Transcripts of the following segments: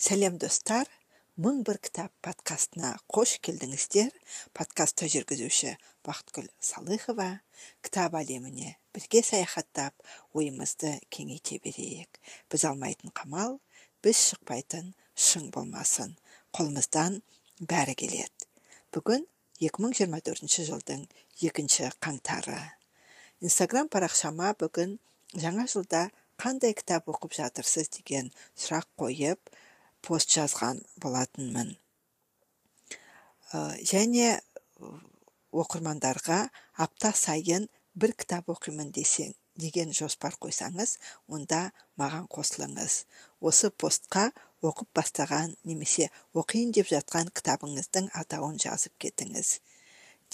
сәлем достар. Мың бір кітап подкастына қош келдіңіздер. Подкастты жүргізуші бақытгүл салыхова. Кітап әлеміне бірге саяхаттап ойымызды кеңейте берейік. Біз алмайтын қамал біз шықпайтын шың болмасын. Қолымыздан бәрі келеді. Бүгін 2024 жылдың екінші қаңтары. Инстаграм парақшама бүгін жаңа жылда қандай кітап оқып жатырсыз? деген сұрақ қойып пост жазған болатынмын. Ә, және оқырмандарға апта сайын бір кітап оқимын десең деген жоспар қойсаңыз онда маған қосылыңыз. Осы постқа оқып бастаған немесе оқиын деп жатқан кітабыңыздың атауын жазып кетіңіз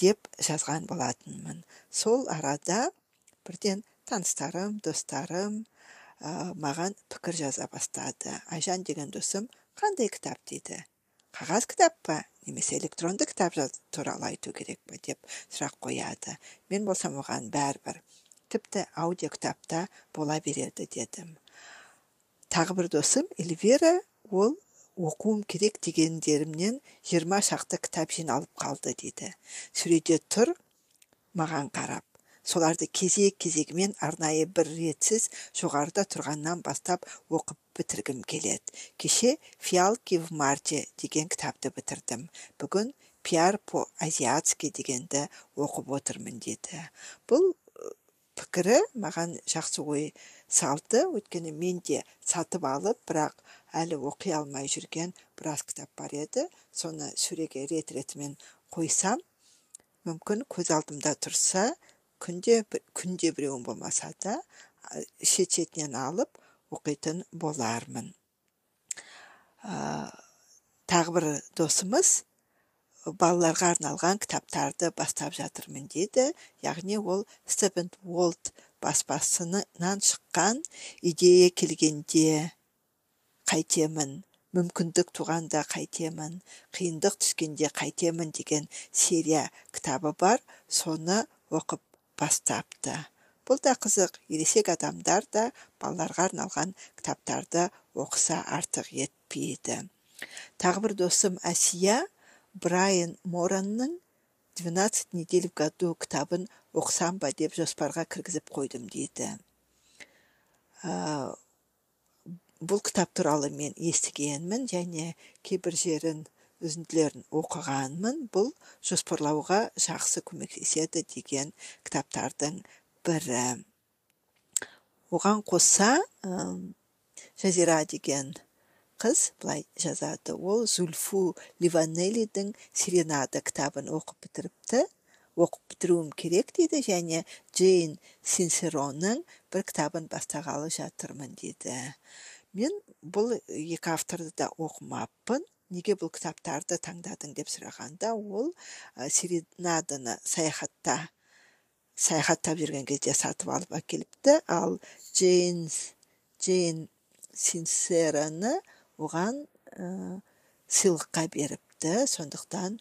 деп жазған болатынмын. Сол арада бірден таныстарым достарым ә, маған пікір жаза бастады. Айжан деген досым қандай кітап? дейді. Қағаз кітап па? Немесе электронды кітап туралы айту керек па? деп сұрақ қояды. Мен болсам оған бәрібір тіпті аудио кітапта бола береді дедім. Тағы бір досым эльвира ол оқуым керек дегендерімнен жиырма шақты кітап жиналып қалды дейді. Сөреде тұр маған қарап соларды кезек кезегімен арнайы бір ретсіз жоғарыда тұрғаннан бастап оқып бітіргім келеді. Кеше фиалки в марте деген кітапты бітірдім. Бүгін пиар по азиатски дегенді оқып отырмын деді. Бұл пікірі маған жақсы ой салды. Өйткені мен де сатып алып бірақ әлі оқи алмай жүрген біраз кітап бар еді. Соны сөреге рет ретімен қойсам мүмкін көз алдымда тұрса күнде күнде біреуін болмаса да шет шетінен алып оқитын болармын. Ә, тағы бір досымыз балаларға арналған кітаптарды бастап жатырмын дейді. Яғни ол степент уолт баспасынан шыққан идея келгенде қайтемін мүмкіндік туғанда қайтемін қиындық түскенде қайтемін деген серия кітабы бар. Соны оқып бастапты бұл да қызық ересек адамдар да балаларға арналған кітаптарды оқыса артық етпейді. Тағы бір досым әсия брайан моранның 12 недель в году кітабын оқысам ба деп жоспарға кіргізіп қойдым дейді. Ә, бұл кітап туралы мен естігенмін және кейбір жерін үзінділерін оқығанмын. Бұл жоспарлауға жақсы көмектеседі деген кітаптардың бірі. Оған қоса жазира деген қыз былай жазады. Ол зульфу ливанелидің сиренада кітабын оқып бітіріпті. Оқып бітіруім керек дейді және джейн синсероның бір кітабын бастағалы жатырмын дейді. Мен бұл екі авторды да оқымаппын. Неге бұл кітаптарды таңдадың деп сұрағанда ол ә, серенаданы саяхатта саяхаттап жүрген кезде сатып алып әкеліпті. Ал джейнс джейн синсераны оған ә, сыйлыққа беріпті. Сондықтан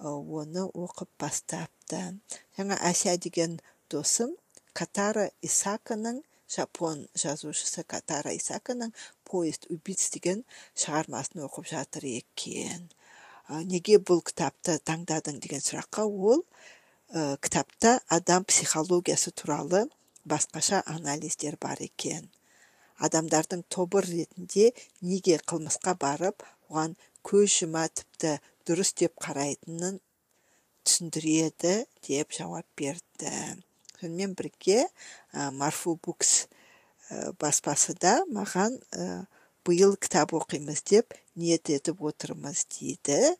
оны оқып бастапты. Жаңа әся деген досым катара исаканың жапон жазушысы катара исаканың поезд убийц деген шығармасын оқып жатыр екен. Неге бұл кітапты таңдадың деген сұраққа ол ә, кітапта адам психологиясы туралы басқаша анализдер бар екен. Адамдардың тобыр ретінде неге қылмысқа барып оған көз жұма тіпті дұрыс деп қарайтынын түсіндіреді деп жауап берді. Сонымен бірге ә, марфу букс ә, баспасы да маған ә, биыл кітап оқимыз деп ниет етіп отырмыз дейді.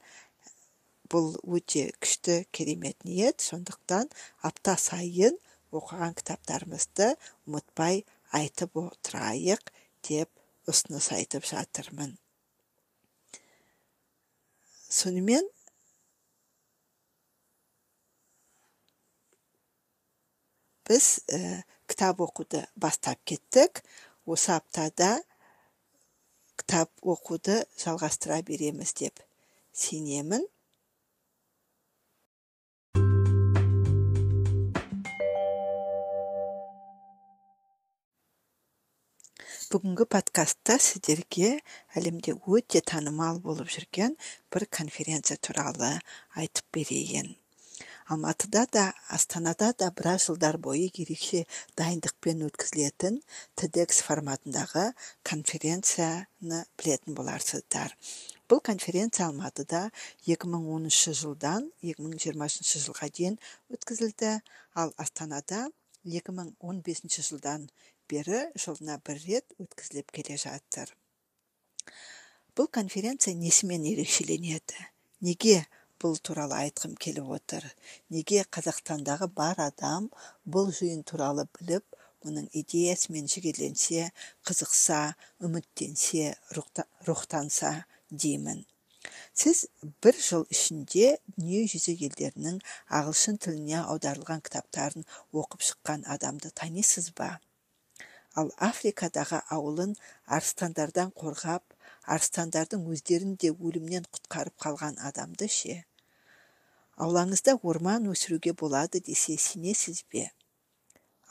Бұл өте күшті керемет ниет. Сондықтан апта сайын оқыған кітаптарымызды ұмытпай айтып отырайық деп ұсыныс айтып жатырмын. Сонымен біз ә, кітап оқуды бастап кеттік. Осы аптада кітап оқуды жалғастыра береміз деп сенемін. Бүгінгі подкастта сіздерге әлемде өте танымал болып жүрген бір конференция туралы айтып берейін. Алматыда да астанада да біраз жылдар бойы ерекше дайындықпен өткізілетін тедекс форматындағы конференцияны білетін боларсыздар. Бұл конференция алматыда 2010 жылдан 2020 жылға дейін өткізілді. Ал астанада 2015 жылдан бері жылына бір рет өткізіліп келе жатыр. Бұл конференция несімен ерекшеленеді? Неге бұл туралы айтқым келіп отыр. Неге қазақстандағы бар адам бұл жиын туралы біліп оның идеясымен жігерленсе қызықса үміттенсе рухтанса деймін. Сіз бір жыл ішінде дүние жүзі елдерінің ағылшын тіліне аударылған кітаптарын оқып шыққан адамды танисыз ба? Ал африкадағы ауылын арыстандардан қорғап арыстандардың өздерін де өлімнен құтқарып қалған адамды ше? Аулаңызда орман өсіруге болады десе сенесіз бе?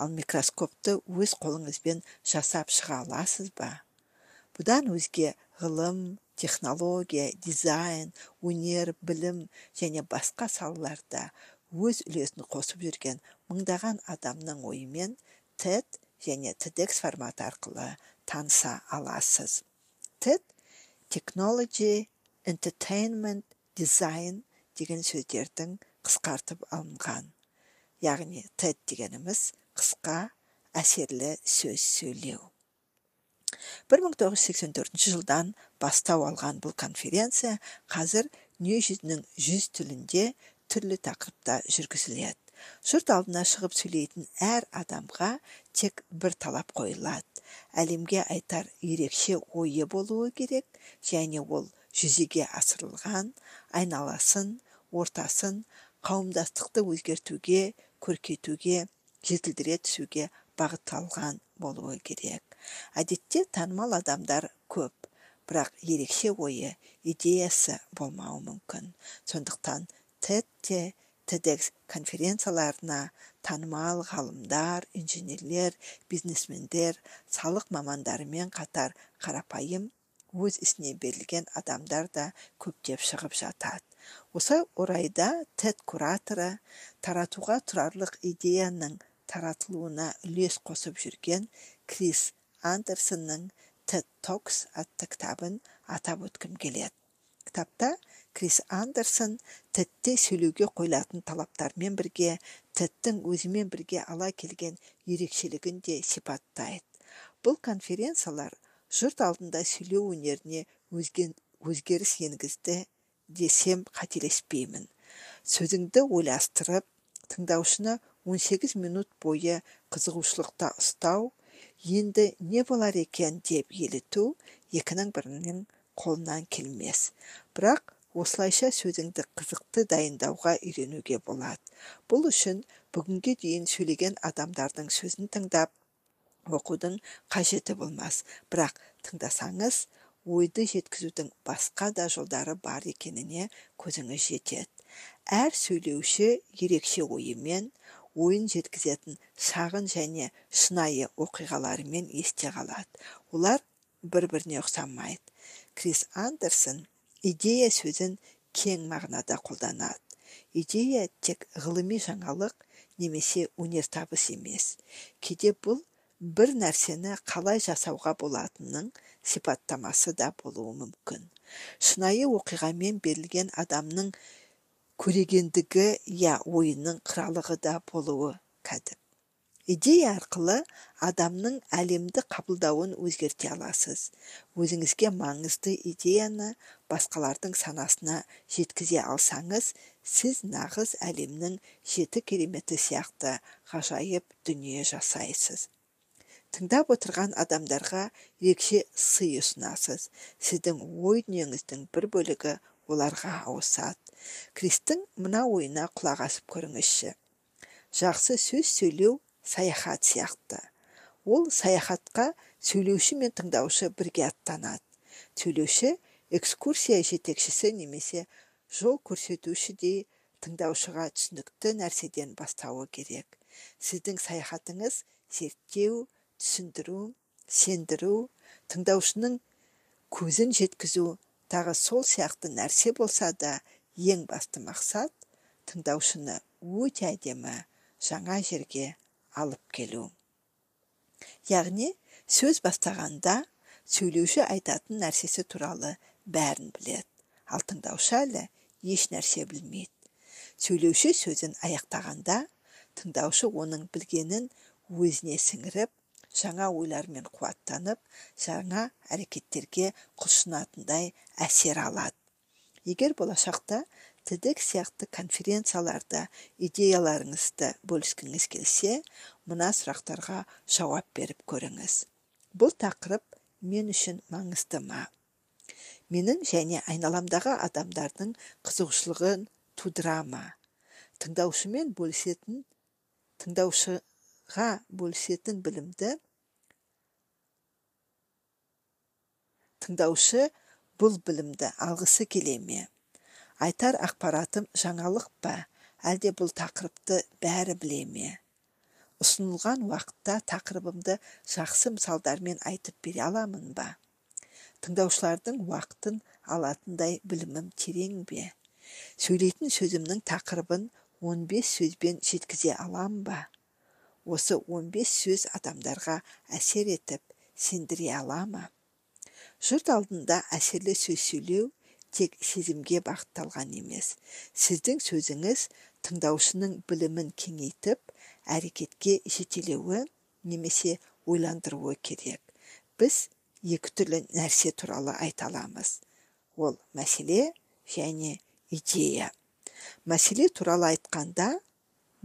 Ал микроскопты өз қолыңызбен жасап шыға аласыз ба? Бұдан өзге ғылым технология дизайн өнер білім және басқа салаларда өз үлесін қосып жүрген мыңдаған адамның ойымен тед және тедекс форматы арқылы таныса аласыз. Тед technology entertainment design деген сөздердің қысқартып алынған. Яғни тед дегеніміз қысқа әсерлі сөз сөйлеу. 1984 жылдан бастау алған бұл конференция қазір дүние жүзінің жүз тілінде түрлі тақырыпта жүргізіледі. Жұрт алдына шығып сөйлейтін әр адамға тек бір талап қойылады. Әлемге айтар ерекше ойы болуы керек және ол жүзеге асырылған айналасын ортасын қауымдастықты өзгертуге көркейтуге жетілдіре түсуге бағытталған болуы керек. Әдетте танымал адамдар көп бірақ ерекше ойы идеясы болмауы мүмкін. Сондықтан тед те тедекс конференцияларына танымал ғалымдар инженерлер бизнесмендер салық мамандарымен қатар қарапайым өз ісіне берілген адамдар да көптеп шығып жатады. Осы орайда тед кураторы таратуға тұрарлық идеяның таратылуына үлес қосып жүрген крис андерсонның тед токс атты кітабын атап өткім келеді. Кітапта крис андерсон тедте сөйлеуге қойылатын талаптармен бірге тедтің өзімен бірге ала келген ерекшелігін де сипаттайды. Бұл конференциялар жұрт алдында сөйлеу өнеріне өзгеріс енгізді десем қателеспеймін. Сөзіңді ойластырып тыңдаушыны 18 минут бойы қызығушылықта ұстау енді не болар екен? деп еліту екінің бірінің қолынан келмес. Бірақ осылайша сөзіңді қызықты дайындауға үйренуге болады. Бұл үшін бүгінге дейін сөйлеген адамдардың сөзін тыңдап оқудың қажеті болмас. Бірақ тыңдасаңыз ойды жеткізудің басқа да жолдары бар екеніне көзіңіз жетеді. Әр сөйлеуші ерекше ойымен ойын жеткізетін шағын және шынайы оқиғаларымен есте қалады. Олар бір біріне ұқсамайды. Крис андерсон идея сөзін кең мағынада қолданады. Идея тек ғылыми жаңалық немесе өнертабыс емес. Кейде бұл бір нәрсені қалай жасауға болатынының сипаттамасы да болуы мүмкін. Шынайы оқиғамен берілген адамның көрегендігі я ойының қыралығы да болуы кәдіп идея арқылы адамның әлемді қабылдауын өзгерте аласыз. Өзіңізге маңызды идеяны басқалардың санасына жеткізе алсаңыз сіз нағыз әлемнің жеті кереметі сияқты ғажайып дүние жасайсыз. Тыңдап отырған адамдарға ерекше сый ұсынасыз. Сіздің ой дүниеңіздің бір бөлігі оларға ауысады. Кристің мына ойына құлақ асып көріңізші. Жақсы сөз сөйлеу саяхат сияқты. Ол саяхатқа сөйлеуші мен тыңдаушы бірге аттанады. Сөйлеуші экскурсия жетекшісі немесе жол көрсетушідей тыңдаушыға түсінікті нәрседен бастауы керек. Сіздің саяхатыңыз зерттеу түсіндіру сендіру тыңдаушының көзін жеткізу тағы сол сияқты нәрсе болса да ең басты мақсат тыңдаушыны өте әдемі жаңа жерге алып келу. Яғни сөз бастағанда сөйлеуші айтатын нәрсесі туралы бәрін біледі. Ал тыңдаушы әлі еш нәрсе білмейді. Сөйлеуші сөзін аяқтағанда тыңдаушы оның білгенін өзіне сіңіріп жаңа ойлармен қуаттанып жаңа әрекеттерге құлшынатындай әсер алады. Егер болашақта тдк сияқты конференцияларда идеяларыңызды бөліскіңіз келсе мына сұрақтарға жауап беріп көріңіз. Бұл тақырып мен үшін маңызды ма? Менің және айналамдағы адамдардың қызығушылығын тудыра ма? Тыңдаушымен бөлісетін тыңдаушыға бөлісетін білімді тыңдаушы бұл білімді алғысы келе ме айтар ақпаратым жаңалық па әлде бұл тақырыпты бәрі біле ме ұсынылған уақытта тақырыбымды жақсы мысалдармен айтып бере аламын ба тыңдаушылардың уақытын алатындай білімім терең бе сөйлейтін сөзімнің тақырыбын 15 сөзбен жеткізе алам ба осы 15 сөз адамдарға әсер етіп сендіре ала ма? Жұрт алдында әсерлі сөз сөйлеу тек сезімге бағытталған емес. Сіздің сөзіңіз тыңдаушының білімін кеңейтіп әрекетке жетелеуі немесе ойландыруы керек. Біз екі түрлі нәрсе туралы айта аламыз. Ол мәселе және идея. Мәселе туралы айтқанда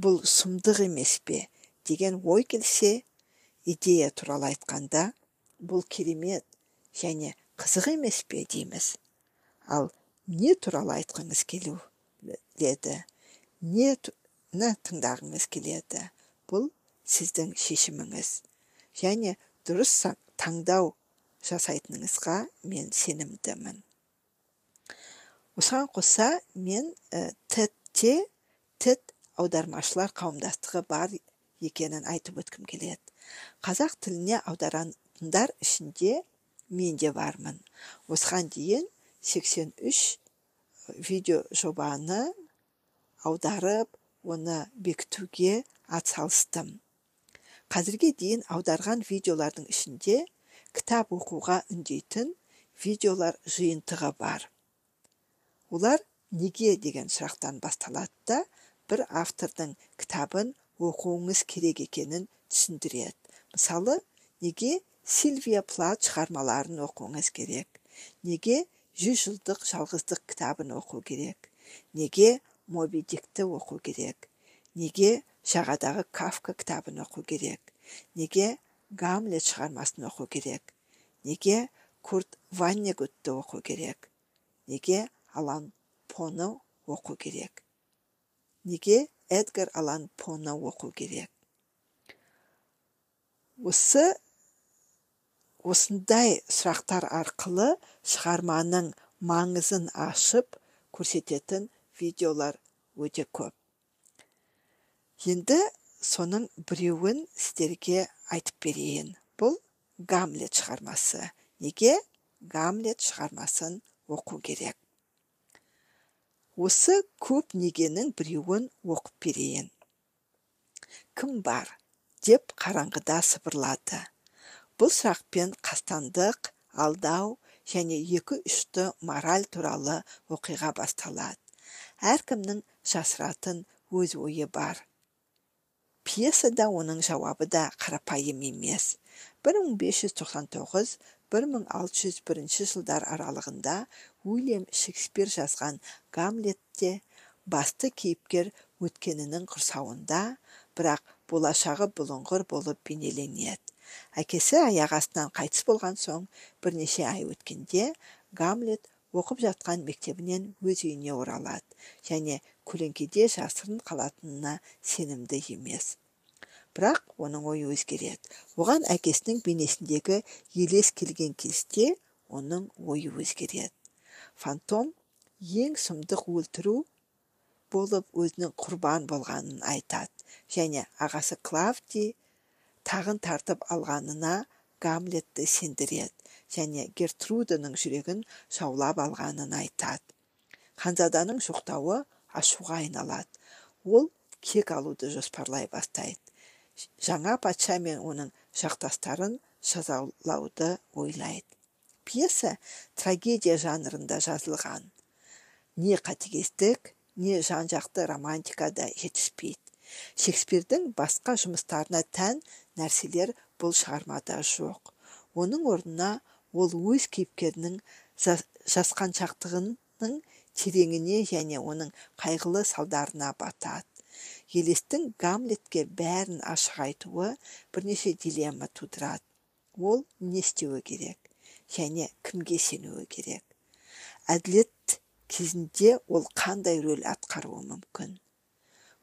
бұл сұмдық емес пе? Деген ой келсе идея туралы айтқанда бұл керемет және қызық емес пе? дейміз. Ал не туралы айтқыңыз келеді нені тыңдағыңыз келеді. Бұл сіздің шешіміңіз. Және дұрыс таңдау жасайтыныңызға мен сенімдімін. Осыған қоса мен ә, тетте тет аудармашылар қауымдастығы бар екенін айтып өткім келеді. Қазақ тіліне аударатындар ішінде мен де бармын. Осыған дейін 83 видео жобаны аударып оны бекітуге атсалыстым. Қазірге дейін аударған видеолардың ішінде кітап оқуға үндейтін видеолар жиынтығы бар. Олар неге? деген сұрақтан басталады да бір автордың кітабын оқуыңыз керек екенін түсіндіреді. Мысалы неге сильвия плат шығармаларын оқуыңыз керек? Неге жүз жылдық жалғыздық кітабын оқу керек? Неге моби дикті оқу керек? Неге жағадағы кафка кітабын оқу керек? Неге гамлет шығармасын оқу керек? Неге курт ваннегутты оқу керек? Неге алан поны оқу керек? Неге эдгар алан поны оқу керек. Осы осындай сұрақтар арқылы шығарманың маңызын ашып көрсететін видеолар өте көп. Енді соның біреуін сіздерге айтып берейін. Бұл гамлет шығармасы. Неге? Гамлет шығармасын оқу керек. Осы көп негенің біреуін оқып берейін. Кім бар? деп қараңғыда сыбырлады. Бұл сұрақпен қастандық алдау және екі үшті мораль туралы оқиға басталады. Әркімнің жасыратын өз ойы бар. Пьесада оның жауабы да қарапайым емес. 1599 1601 жылдар аралығында уильям шекспир жазған гамлетте басты кейіпкер өткенінің құрсауында бірақ болашағы бұлыңғыр болып бейнеленеді әкесі аяқ астынан қайтыс болған соң бірнеше ай өткенде гамлет оқып жатқан мектебінен өз үйіне оралады және көлеңкеде жасырын қалатынына сенімді емес. Бірақ оның ойы өзгереді. Оған әкесінің бейнесіндегі елес келген кезде оның ойы өзгереді. Фантом ең сұмдық өлтіру болып өзінің құрбан болғанын айтады. Және ағасы клавдий тағын тартып алғанына гамлетті сендіреді. Және гертруданың жүрегін жаулап алғанын айтады. Ханзаданың жоқтауы ашуға айналады. Ол кек алуды жоспарлай бастайды. Жаңа патша мен оның жақтастарын жазалауды ойлайды. Пьеса трагедия жанрында жазылған. Не қатыгездік не жан жақты романтикада жетіспейді. Шекспирдің басқа жұмыстарына тән нәрселер бұл шығармада жоқ. Оның орнына ол өз кейіпкерінің жасқаншақтығының тереңіне және оның қайғылы салдарына батады. Елестің гамлетке бәрін ашық айтуы бірнеше дилемма тудырады. Ол не істеуі керек? Және кімге сенуі керек? Әділет кезінде ол қандай рөл атқаруы мүмкін?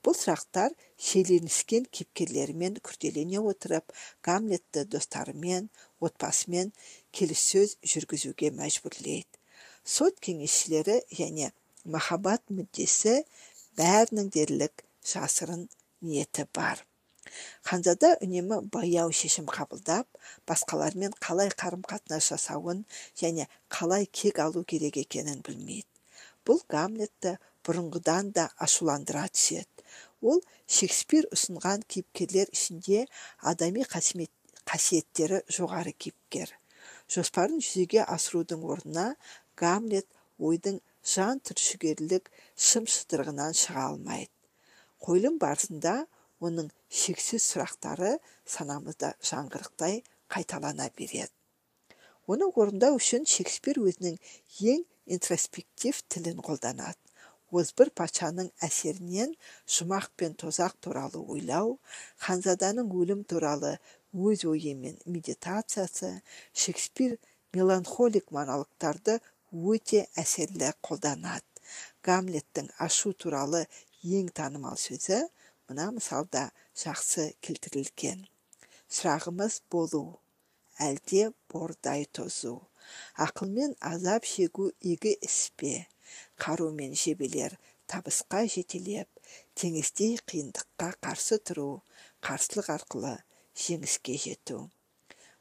Бұл сұрақтар шиеленіскен кейіпкерлерімен күрделене отырып гамлетті достарымен отбасымен келіссөз жүргізуге мәжбүрлейді. Сот кеңесшілері және махаббат мүддесі бәрінің дерлік жасырын ниеті бар. Ханзада үнемі баяу шешім қабылдап басқалармен қалай қарым қатынас жасауын және қалай кек алу керек екенін білмейді. Бұл гамлетті бұрынғыдан да ашуландыра түседі. Ол шекспир ұсынған кейіпкерлер ішінде адами қасиеттері жоғары кейіпкер. Жоспарын жүзеге асырудың орнына гамлет ойдың жан түршігерлік шым шытырығынан шыға алмайды. Қойылым барысында оның шексіз сұрақтары санамызда жаңғырықтай қайталана береді. Оны орындау үшін шекспир өзінің ең интроспектив тілін қолданады. Озбыр патшаның әсерінен жұмақ пен тозақ туралы ойлау ханзаданың өлім туралы өз ойы мен медитациясы шекспир меланхолик монологтарды өте әсерлі қолданады. Гамлеттің ашу туралы ең танымал сөзі мына мысалда жақсы келтірілген. Сұрағымыз болу. Әлде бордай тозу. Ақылмен азап шегу игі іс пе? Қару мен жебелер табысқа жетелеп теңіздей қиындыққа қарсы тұру қарсылық арқылы жеңіске жету.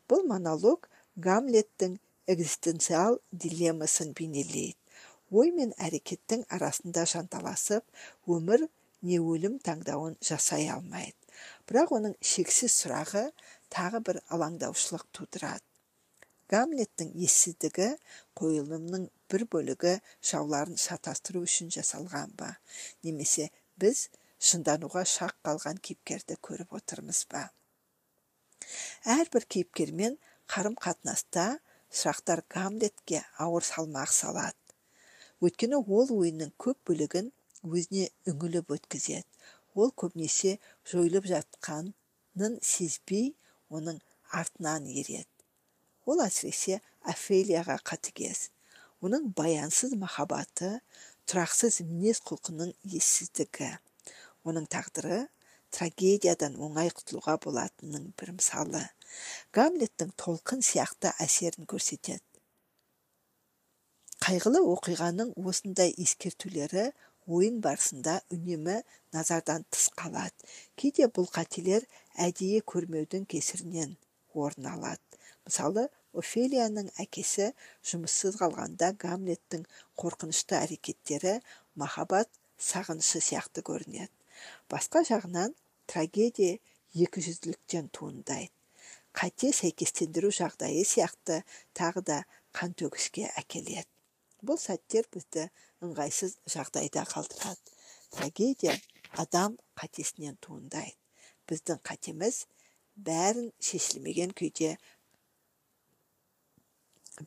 Бұл монолог гамлеттің экзистенциал дилеммасын бейнелейді ой мен әрекеттің арасында жанталасып өмір не өлім таңдауын жасай алмайды. Бірақ оның шексіз сұрағы тағы бір алаңдаушылық тудырады. Гамлеттің ессіздігі қойылымның бір бөлігі жауларын шатастыру үшін жасалған ба? Немесе біз шындануға шақ қалған кейіпкерді көріп отырмыз ба? Әрбір кейіпкермен қарым қатынаста сұрақтар гамлетке ауыр салмақ салады. Өйткені ол ойының көп бөлігін өзіне үңіліп өткізеді. Ол көбінесе жойылып жатқанын сезбей оның артынан ереді. Ол әсіресе офелияға қатыгез. Оның баянсыз махаббаты тұрақсыз мінез құлқының ессіздігі. Оның тағдыры трагедиядан оңай құтылуға болатынының бір мысалы. Гамлеттің толқын сияқты әсерін көрсетеді. Қайғылы оқиғаның осындай ескертулері ойын барысында үнемі назардан тыс қалады. Кейде бұл қателер әдейі көрмеудің кесірінен орын алады. Мысалы офелияның әкесі жұмыссыз қалғанда гамлеттің қорқынышты әрекеттері махаббат сағынышы сияқты көрінеді. Басқа жағынан трагедия екіжүзділіктен туындайды. Қате сәйкестендіру жағдайы сияқты тағы да қантөгіске әкеледі. Бұл сәттер бізді ыңғайсыз жағдайда қалдырады. Трагедия адам қатесінен туындайды. Біздің қатеміз бәрін шешілмеген күйде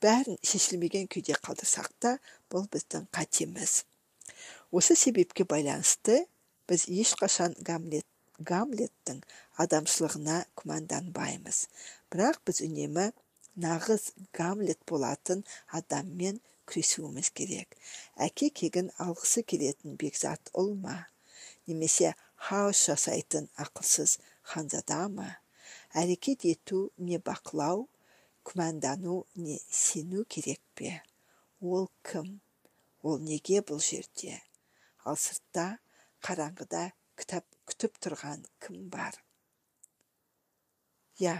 бәрін шешілмеген күйде қалдырсақ та бұл біздің қатеміз. Осы себепке байланысты біз ешқашан гамлет гамлеттің адамшылығына күмәнданбаймыз. Бірақ біз үнемі нағыз гамлет болатын адаммен күресуіміз керек. Әке кегін алғысы келетін бекзат ұл ма? Немесе хаос жасайтын ақылсыз ханзада ма? Әрекет ету не бақылау күмәндану не сену керек пе? Ол кім? Ол неге бұл жерде? Ал сыртта қараңғыда кітап күтіп тұрған кім бар? Иә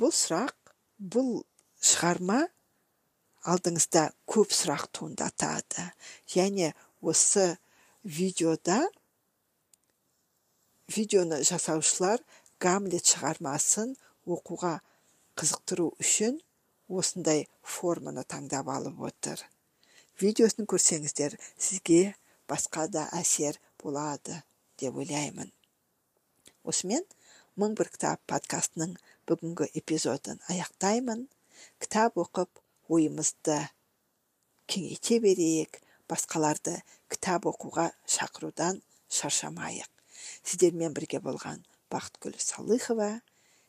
бұл сұрақ бұл шығарма алдыңызда көп сұрақ туындатады. Және осы видеода видеоны жасаушылар гамлет шығармасын оқуға қызықтыру үшін осындай форманы таңдап алып отыр. Видеосын көрсеңіздер сізге басқа да әсер болады деп ойлаймын. Осымен мың бір кітап подкастының бүгінгі эпизодын аяқтаймын. Кітап оқып ойымызды кеңейте берейік. Басқаларды кітап оқуға шақырудан шаршамайық. Сіздермен бірге болған бақытгүл салыхова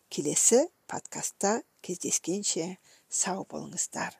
келесі подкастта кездескенше. Сау болыңыздар.